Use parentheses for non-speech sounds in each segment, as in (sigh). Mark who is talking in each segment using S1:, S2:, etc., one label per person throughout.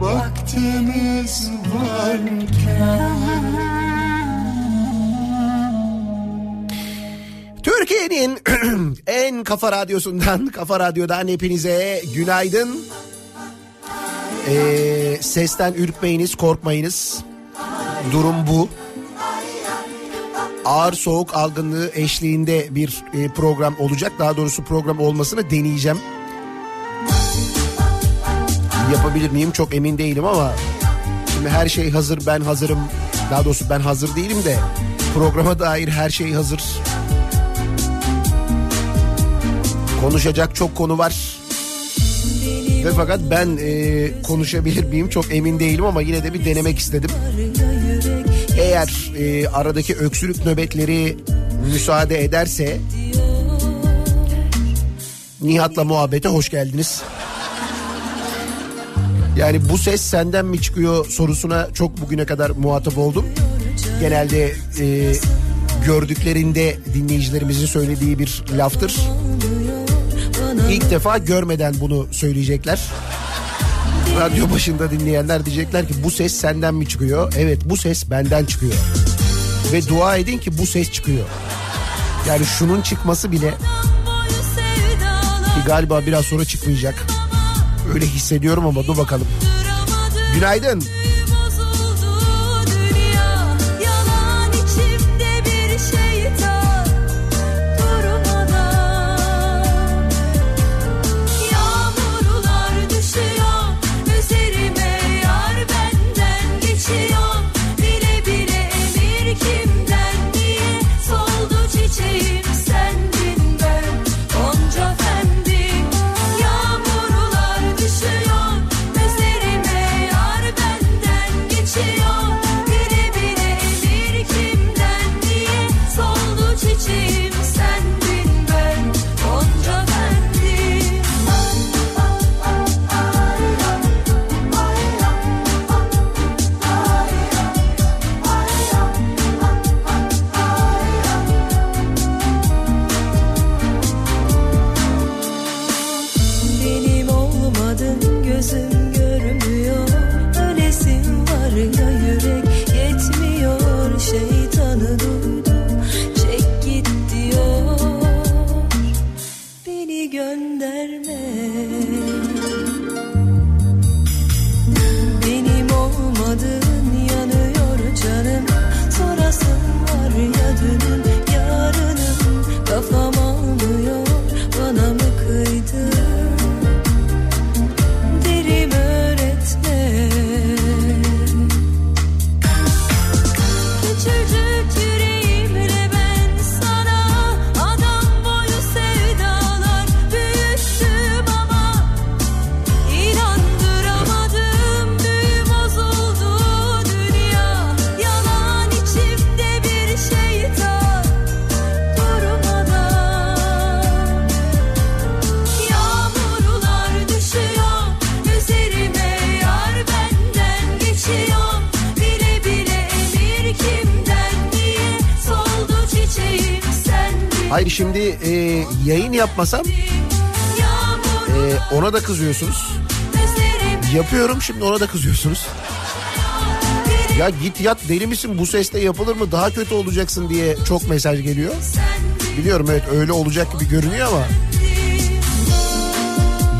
S1: Vaktimiz varken
S2: Türkiye'nin (clears throat) en kafa radyosundan, kafa radyodan hepinize günaydın. Ee, sesten ürkmeyiniz, korkmayınız. Durum bu. Ağır soğuk algınlığı eşliğinde bir e, program olacak. Daha doğrusu program olmasını deneyeceğim. Yapabilir miyim çok emin değilim ama şimdi her şey hazır ben hazırım. Daha doğrusu ben hazır değilim de programa dair her şey hazır. Konuşacak çok konu var. Ve fakat ben e, konuşabilir miyim çok emin değilim ama yine de bir denemek istedim. Eğer e, aradaki öksürük nöbetleri müsaade ederse Nihat'la muhabbete hoş geldiniz. Yani bu ses senden mi çıkıyor sorusuna çok bugüne kadar muhatap oldum. Genelde e, gördüklerinde dinleyicilerimizin söylediği bir laftır. İlk defa görmeden bunu söyleyecekler. Radyo başında dinleyenler diyecekler ki bu ses senden mi çıkıyor? Evet bu ses benden çıkıyor. Ve dua edin ki bu ses çıkıyor. Yani şunun çıkması bile ki galiba biraz sonra çıkmayacak. Öyle hissediyorum ama dur bakalım. Günaydın.
S3: prison
S2: Hayır şimdi e, yayın yapmasam e, ona da kızıyorsunuz. Yapıyorum şimdi ona da kızıyorsunuz. Ya git yat deli misin bu sesle yapılır mı daha kötü olacaksın diye çok mesaj geliyor. Biliyorum evet öyle olacak gibi görünüyor ama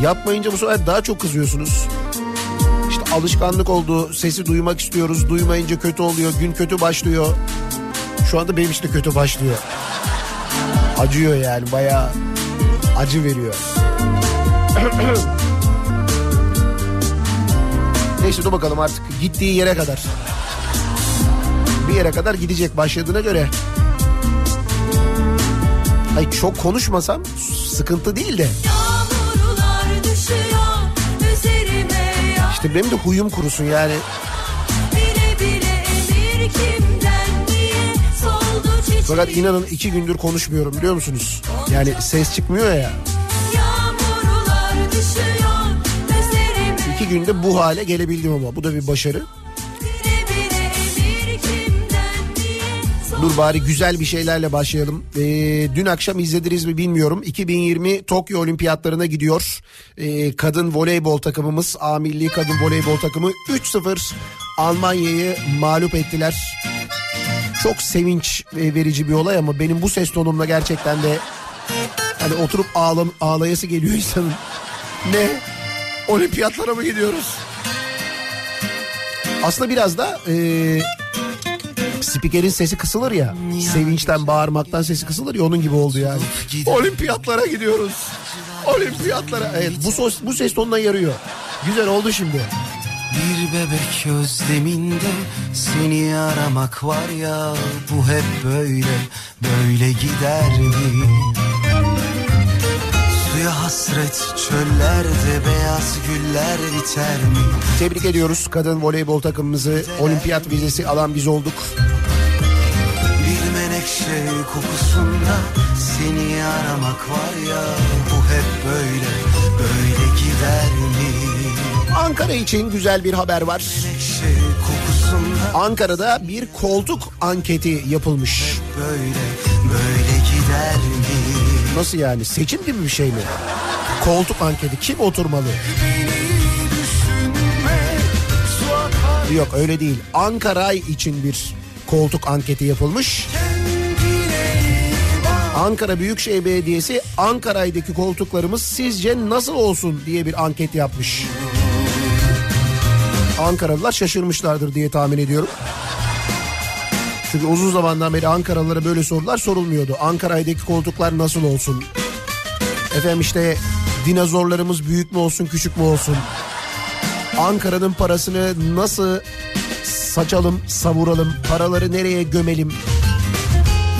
S2: yapmayınca bu sefer daha çok kızıyorsunuz. İşte alışkanlık oldu sesi duymak istiyoruz duymayınca kötü oluyor gün kötü başlıyor. Şu anda benim işte kötü başlıyor. Acıyor yani bayağı acı veriyor. Neyse dur bakalım artık gittiği yere kadar. Bir yere kadar gidecek başladığına göre. Ay çok konuşmasam sıkıntı değil de. İşte benim de huyum kurusun yani. Fakat inanın iki gündür konuşmuyorum biliyor musunuz? Yani ses çıkmıyor ya. İki günde bu hale gelebildim ama bu da bir başarı. Dur bari güzel bir şeylerle başlayalım. Ee, dün akşam izlediniz mi bilmiyorum. 2020 Tokyo Olimpiyatlarına gidiyor. Ee, kadın voleybol takımımız A Milli Kadın Voleybol takımı 3-0 Almanya'yı mağlup ettiler. Çok sevinç verici bir olay ama benim bu ses tonumla gerçekten de hani oturup ağlam ağlayası geliyor insanın. Ne? Olimpiyatlara mı gidiyoruz? Aslında biraz da ee, spikerin sesi kısılır ya. Sevinçten bağırmaktan sesi kısılır ya onun gibi oldu yani. Olimpiyatlara gidiyoruz. Olimpiyatlara. Evet bu, sos, bu ses tonuna yarıyor. Güzel oldu şimdi.
S4: Bir bebek özleminde seni aramak var ya bu hep böyle böyle gider mi? Suya hasret çöllerde beyaz güller biter mi?
S2: Tebrik ediyoruz kadın voleybol takımımızı. Olimpiyat vizesi alan biz olduk.
S4: Bir menekşe kokusunda seni aramak var ya bu hep böyle böyle gider mi?
S2: Ankara için güzel bir haber var. Ankara'da bir koltuk anketi yapılmış.
S4: böyle böyle gider mi?
S2: Nasıl yani? Seçim gibi bir şey mi? Koltuk anketi. Kim oturmalı? Yok öyle değil. Ankara için bir koltuk anketi yapılmış. Ankara Büyükşehir Belediyesi Ankara'daki koltuklarımız sizce nasıl olsun diye bir anket yapmış. Ankaralılar şaşırmışlardır diye tahmin ediyorum. Çünkü uzun zamandan beri Ankaralılara böyle sorular sorulmuyordu. Ankara'daki koltuklar nasıl olsun? Efendim işte dinozorlarımız büyük mü olsun küçük mü olsun? Ankara'nın parasını nasıl saçalım, savuralım, paraları nereye gömelim?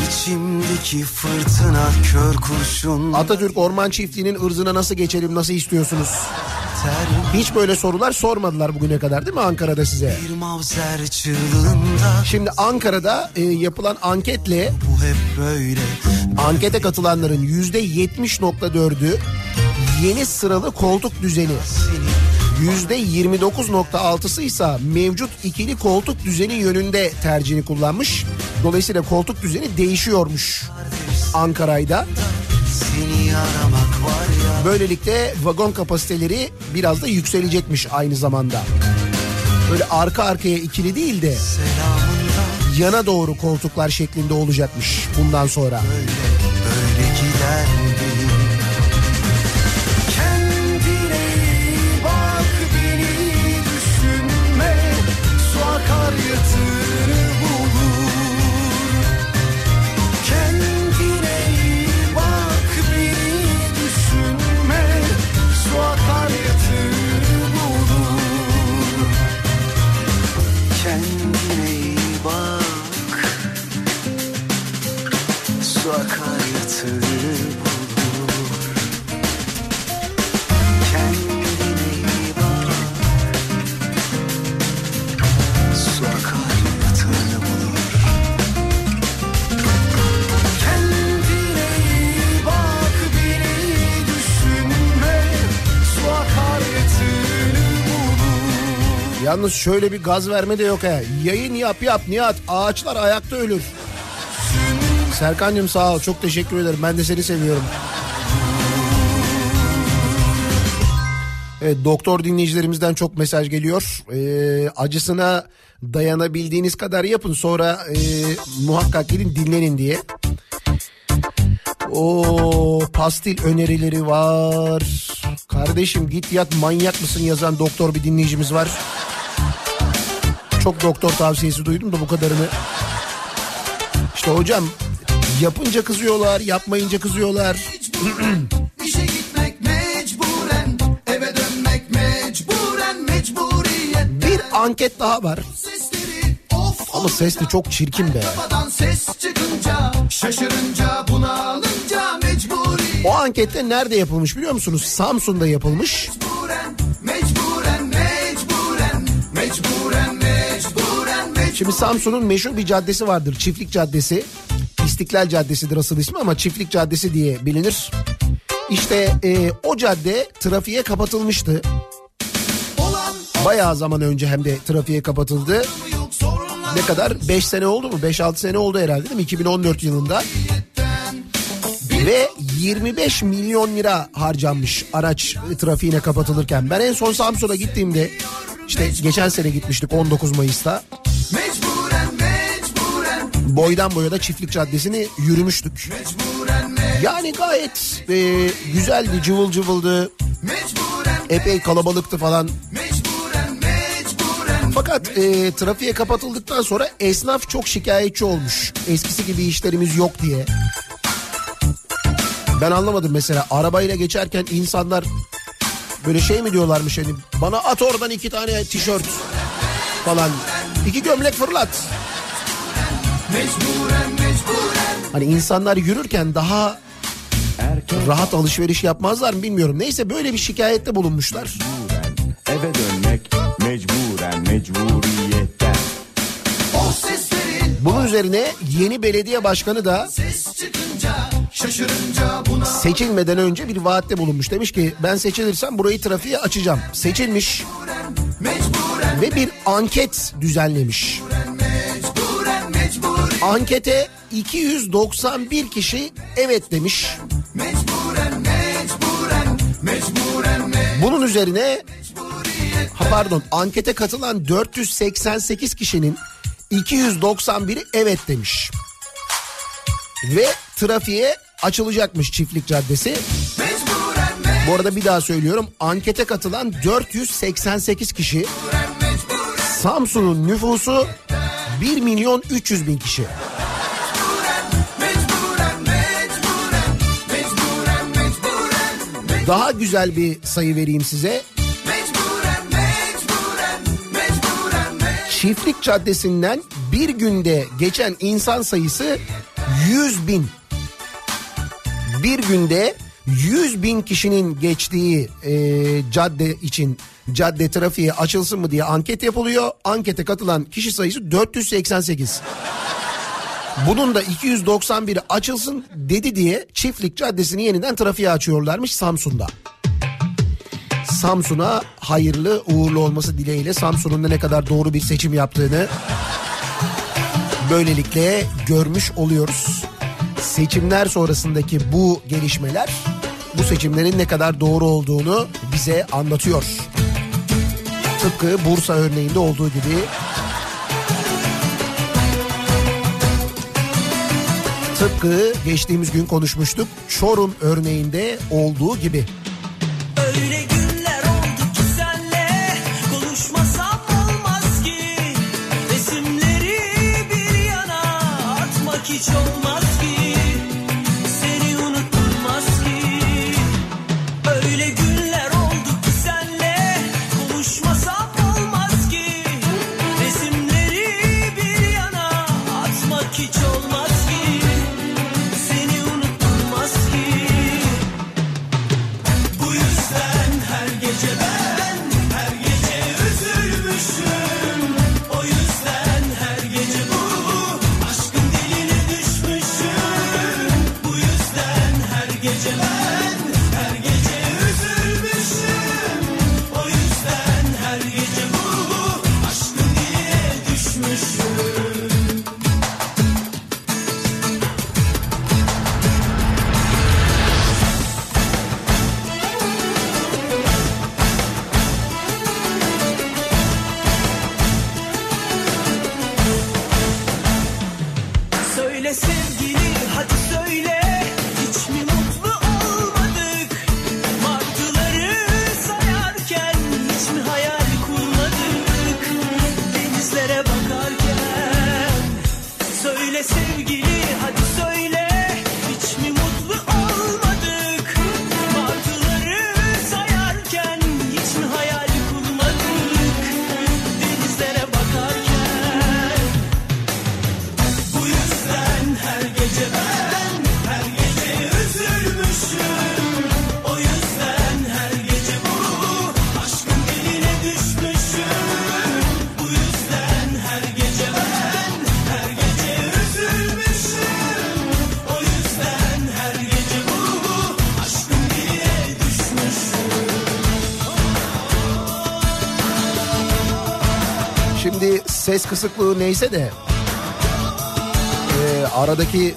S4: İçimdeki fırtına kör kurşun
S2: Atatürk Orman Çiftliği'nin ırzına nasıl geçelim, nasıl istiyorsunuz? Hiç böyle sorular sormadılar bugüne kadar değil mi Ankara'da size? Şimdi Ankara'da e, yapılan anketle
S4: bu hep böyle
S2: ankete katılanların yüzde 70.4'ü yeni sıralı koltuk düzeni. Yüzde 29.6'sı ise mevcut ikili koltuk düzeni yönünde tercihini kullanmış. Dolayısıyla koltuk düzeni değişiyormuş Ankara'da.
S4: seni aramak
S2: Böylelikle vagon kapasiteleri biraz da yükselecekmiş aynı zamanda. Böyle arka arkaya ikili değil de yana doğru koltuklar şeklinde olacakmış bundan sonra.
S4: böyle böyle gider?
S2: Yalnız şöyle bir gaz verme de yok ha. Yayın yap yap Nihat ağaçlar ayakta ölür. Serkan'cığım sağ ol çok teşekkür ederim. Ben de seni seviyorum. Evet, doktor dinleyicilerimizden çok mesaj geliyor. Ee, acısına dayanabildiğiniz kadar yapın sonra e, muhakkak gidin dinlenin diye. O pastil önerileri var. Kardeşim git yat manyak mısın yazan doktor bir dinleyicimiz var. Çok doktor tavsiyesi duydum da bu kadarını. İşte hocam yapınca kızıyorlar, yapmayınca kızıyorlar.
S5: İşe gitmek mecburen Eve dönmek mecburen Mecburiyet
S2: Bir anket daha var. Ama ses de çok çirkin be.
S5: Ses çıkınca Şaşırınca bunalınca Mecburi
S2: O ankette nerede yapılmış biliyor musunuz? Samsun'da yapılmış. Şimdi Samsun'un meşhur bir caddesi vardır. Çiftlik Caddesi. İstiklal Caddesi'dir asıl ismi ama Çiftlik Caddesi diye bilinir. İşte e, o cadde trafiğe kapatılmıştı. Bayağı zaman önce hem de trafiğe kapatıldı. Ne kadar? 5 sene oldu mu? 5-6 sene oldu herhalde değil mi? 2014 yılında. Ve 25 milyon lira harcanmış araç trafiğine kapatılırken. Ben en son Samsun'a gittiğimde işte geçen sene gitmiştik 19 Mayıs'ta.
S5: Mecburen Mecburen
S2: Boydan boya da Çiftlik Caddesi'ni yürümüştük.
S5: Mecburen
S2: Yani gayet e, güzeldi, cıvıl cıvıldı,
S5: Mecburen
S2: epey kalabalıktı falan.
S5: Mecburen Mecburen
S2: Fakat e, trafiğe kapatıldıktan sonra esnaf çok şikayetçi olmuş. Eskisi gibi işlerimiz yok diye. Ben anlamadım mesela arabayla geçerken insanlar böyle şey mi diyorlarmış hani bana at oradan iki tane tişört falan. İki gömlek fırlat.
S5: Mecburen Mecburen
S2: Hani insanlar yürürken daha rahat alışveriş yapmazlar mı bilmiyorum. Neyse böyle bir şikayette bulunmuşlar.
S6: Eve dönmek mecburen mecburiyetten.
S5: O seslerin
S2: Bunun üzerine yeni belediye başkanı da
S5: ses çıkınca buna
S2: seçilmeden önce bir vaatte bulunmuş. Demiş ki ben seçilirsem burayı trafiğe açacağım. Seçilmiş
S5: Mecburen
S2: ve bir anket düzenlemiş. Ankete 291 kişi evet demiş. Bunun üzerine ha pardon ankete katılan 488 kişinin 291'i evet demiş. Ve trafiğe açılacakmış Çiftlik Caddesi. Bu arada bir daha söylüyorum. Ankete katılan 488 kişi. Samsun'un nüfusu 1 milyon 300 bin kişi. Daha güzel bir sayı vereyim size. Çiftlik Caddesi'nden bir günde geçen insan sayısı 100 bin. Bir günde 100 bin kişinin geçtiği e, cadde için cadde trafiğe açılsın mı diye anket yapılıyor. Ankete katılan kişi sayısı 488. Bunun da 291'i açılsın dedi diye Çiftlik Caddesi'ni yeniden trafiğe açıyorlarmış Samsun'da. Samsun'a hayırlı uğurlu olması dileğiyle Samsun'un ne kadar doğru bir seçim yaptığını böylelikle görmüş oluyoruz. Seçimler sonrasındaki bu gelişmeler bu seçimlerin ne kadar doğru olduğunu bize anlatıyor. Tıpkı Bursa örneğinde olduğu gibi tıpkı geçtiğimiz gün konuşmuştuk Çorum örneğinde olduğu gibi.
S7: cerebro
S2: ses kısıklığı neyse de e, aradaki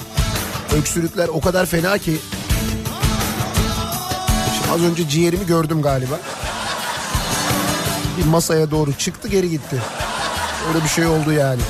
S2: öksürükler o kadar fena ki Şimdi az önce ciğerimi gördüm galiba. Bir masaya doğru çıktı geri gitti. Öyle bir şey oldu yani.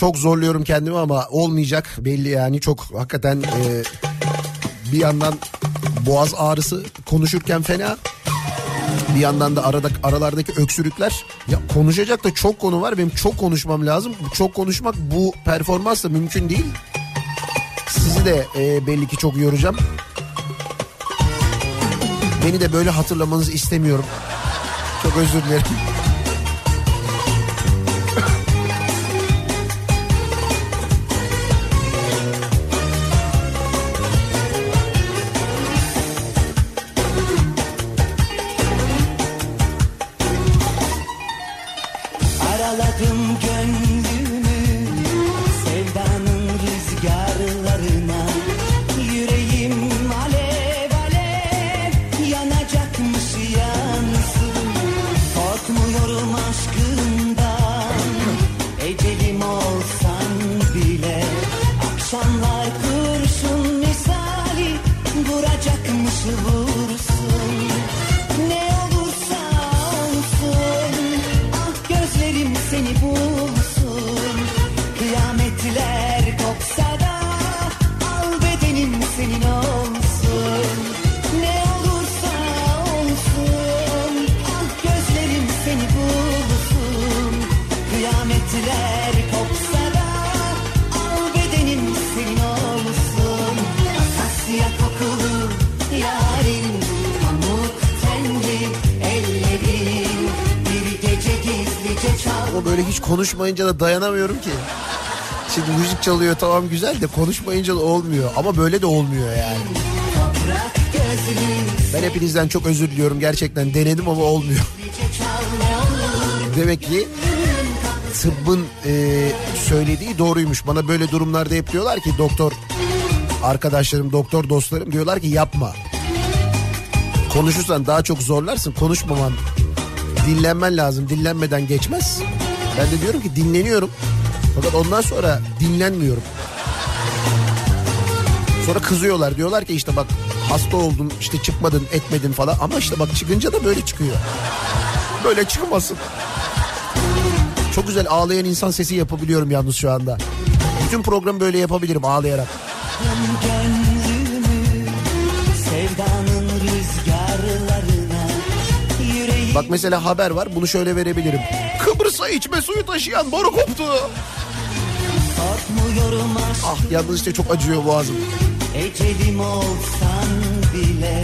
S2: Çok zorluyorum kendimi ama olmayacak belli yani. Çok hakikaten e, bir yandan boğaz ağrısı konuşurken fena. Bir yandan da arada aralardaki öksürükler. Ya konuşacak da çok konu var. Benim çok konuşmam lazım. Çok konuşmak bu performansla mümkün değil. Sizi de e, belli ki çok yoracağım. Beni de böyle hatırlamanızı istemiyorum. Çok özür dilerim
S7: senin olsun Ne olursa olsun. Ah gözlerim seni bulsun. Kıyametler kopsa da al bedenim senin olsun. Akasya kokulu yarim Pamuk tenli ellerin Bir gece gizlice çal
S2: Ama böyle hiç konuşmayınca da dayanamıyorum ki. Şimdi müzik çalıyor tamam güzel de konuşmayınca da olmuyor. Ama böyle de olmuyor yani. Ben hepinizden çok özür diliyorum gerçekten denedim ama olmuyor. Demek ki tıbbın e, söylediği doğruymuş. Bana böyle durumlarda hep diyorlar ki doktor arkadaşlarım, doktor dostlarım diyorlar ki yapma. Konuşursan daha çok zorlarsın. Konuşmaman, dinlenmen lazım. Dinlenmeden geçmez. Ben de diyorum ki dinleniyorum. Fakat ondan sonra dinlenmiyorum. Sonra kızıyorlar. Diyorlar ki işte bak hasta oldun, işte çıkmadın, etmedin falan. Ama işte bak çıkınca da böyle çıkıyor. Böyle çıkmasın. Çok güzel ağlayan insan sesi yapabiliyorum yalnız şu anda. Bütün programı böyle yapabilirim ağlayarak. Bak mesela haber var bunu şöyle verebilirim. Kıbrıs'a içme suyu taşıyan boru koptu. Ah yalnız işte çok acıyor boğazım.
S7: Ecelim olsan bile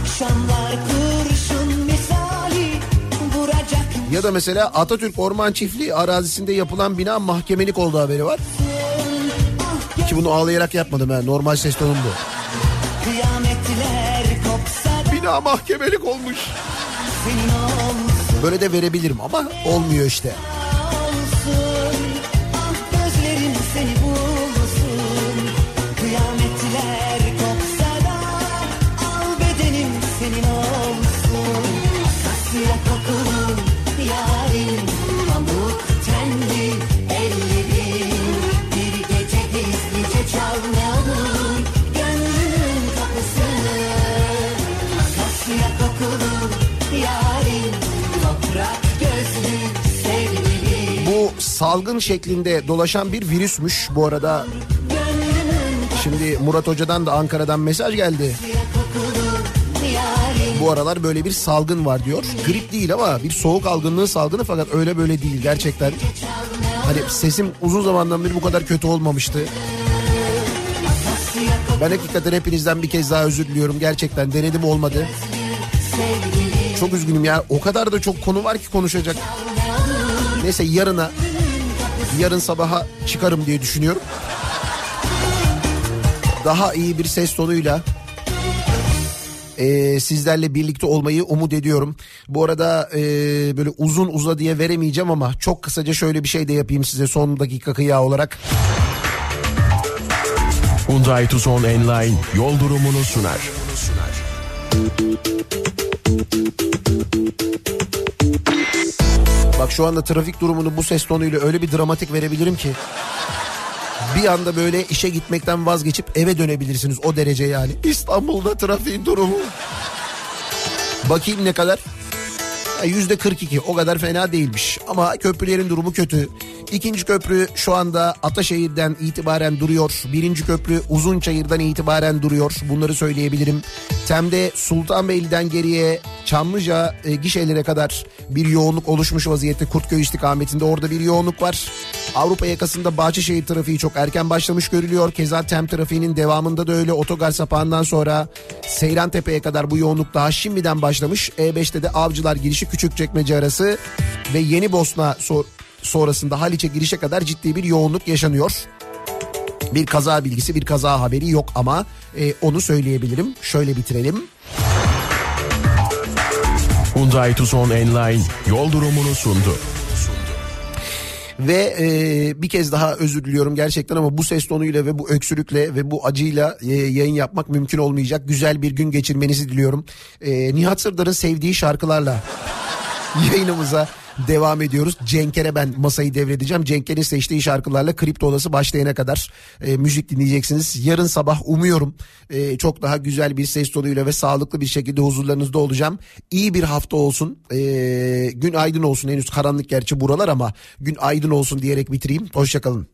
S7: Akşamlar kurşun misali Vuracak
S2: Ya da mesela Atatürk Orman Çiftliği arazisinde yapılan bina mahkemelik olduğu haberi var. Ki bunu ağlayarak yapmadım ha normal ses tonum bu.
S7: Kıyametler kopsa
S2: Bina mahkemelik olmuş. Böyle de verebilirim ama olmuyor işte. Salgın şeklinde dolaşan bir virüsmüş. Bu arada şimdi Murat Hoca'dan da Ankara'dan mesaj geldi. Bu aralar böyle bir salgın var diyor. Grip değil ama bir soğuk algınlığı salgını fakat öyle böyle değil gerçekten. Hani sesim uzun zamandan beri bu kadar kötü olmamıştı. Ben hakikaten hepinizden bir kez daha özür diliyorum. Gerçekten denedim olmadı. Çok üzgünüm ya. O kadar da çok konu var ki konuşacak. Neyse yarına yarın sabaha çıkarım diye düşünüyorum. Daha iyi bir ses tonuyla e, sizlerle birlikte olmayı umut ediyorum. Bu arada e, böyle uzun uza diye veremeyeceğim ama çok kısaca şöyle bir şey de yapayım size son dakika kıyağı olarak.
S8: Hyundai Tucson Enline yol durumunu sunar.
S2: Bak şu anda trafik durumunu bu ses tonuyla öyle bir dramatik verebilirim ki. Bir anda böyle işe gitmekten vazgeçip eve dönebilirsiniz o derece yani. İstanbul'da trafiğin durumu. Bakayım ne kadar? Yüzde 42 o kadar fena değilmiş ama köprülerin durumu kötü. İkinci köprü şu anda Ataşehir'den itibaren duruyor. Birinci köprü Uzunçayır'dan itibaren duruyor. Bunları söyleyebilirim. Tem'de Sultanbeyli'den geriye Çamlıca e, gişelere kadar bir yoğunluk oluşmuş vaziyette. Kurtköy istikametinde orada bir yoğunluk var. Avrupa yakasında Bahçeşehir trafiği çok erken başlamış görülüyor. Keza Tem trafiğinin devamında da öyle otogar sapağından sonra Seyran Tepe'ye kadar bu yoğunluk daha şimdiden başlamış. E5'te de Avcılar girişi Küçükçekmece arası ve Yeni Bosna sor- sonrasında Haliç'e girişe kadar ciddi bir yoğunluk yaşanıyor. Bir kaza bilgisi, bir kaza haberi yok ama e, onu söyleyebilirim. Şöyle bitirelim.
S8: Hyundai Tucson Enline yol durumunu sundu.
S2: Ve e, bir kez daha özür diliyorum gerçekten ama bu ses tonuyla ve bu öksürükle ve bu acıyla e, yayın yapmak mümkün olmayacak. Güzel bir gün geçirmenizi diliyorum. E, Nihat Sırdar'ın sevdiği şarkılarla (laughs) yayınımıza devam ediyoruz. Cenk'e ben masayı devredeceğim. Cenk'in seçtiği şarkılarla Kripto Odası başlayana kadar e, müzik dinleyeceksiniz. Yarın sabah umuyorum e, çok daha güzel bir ses tonuyla ve sağlıklı bir şekilde huzurlarınızda olacağım. İyi bir hafta olsun. E, gün aydın olsun. Henüz karanlık gerçi buralar ama gün aydın olsun diyerek bitireyim. Hoşçakalın.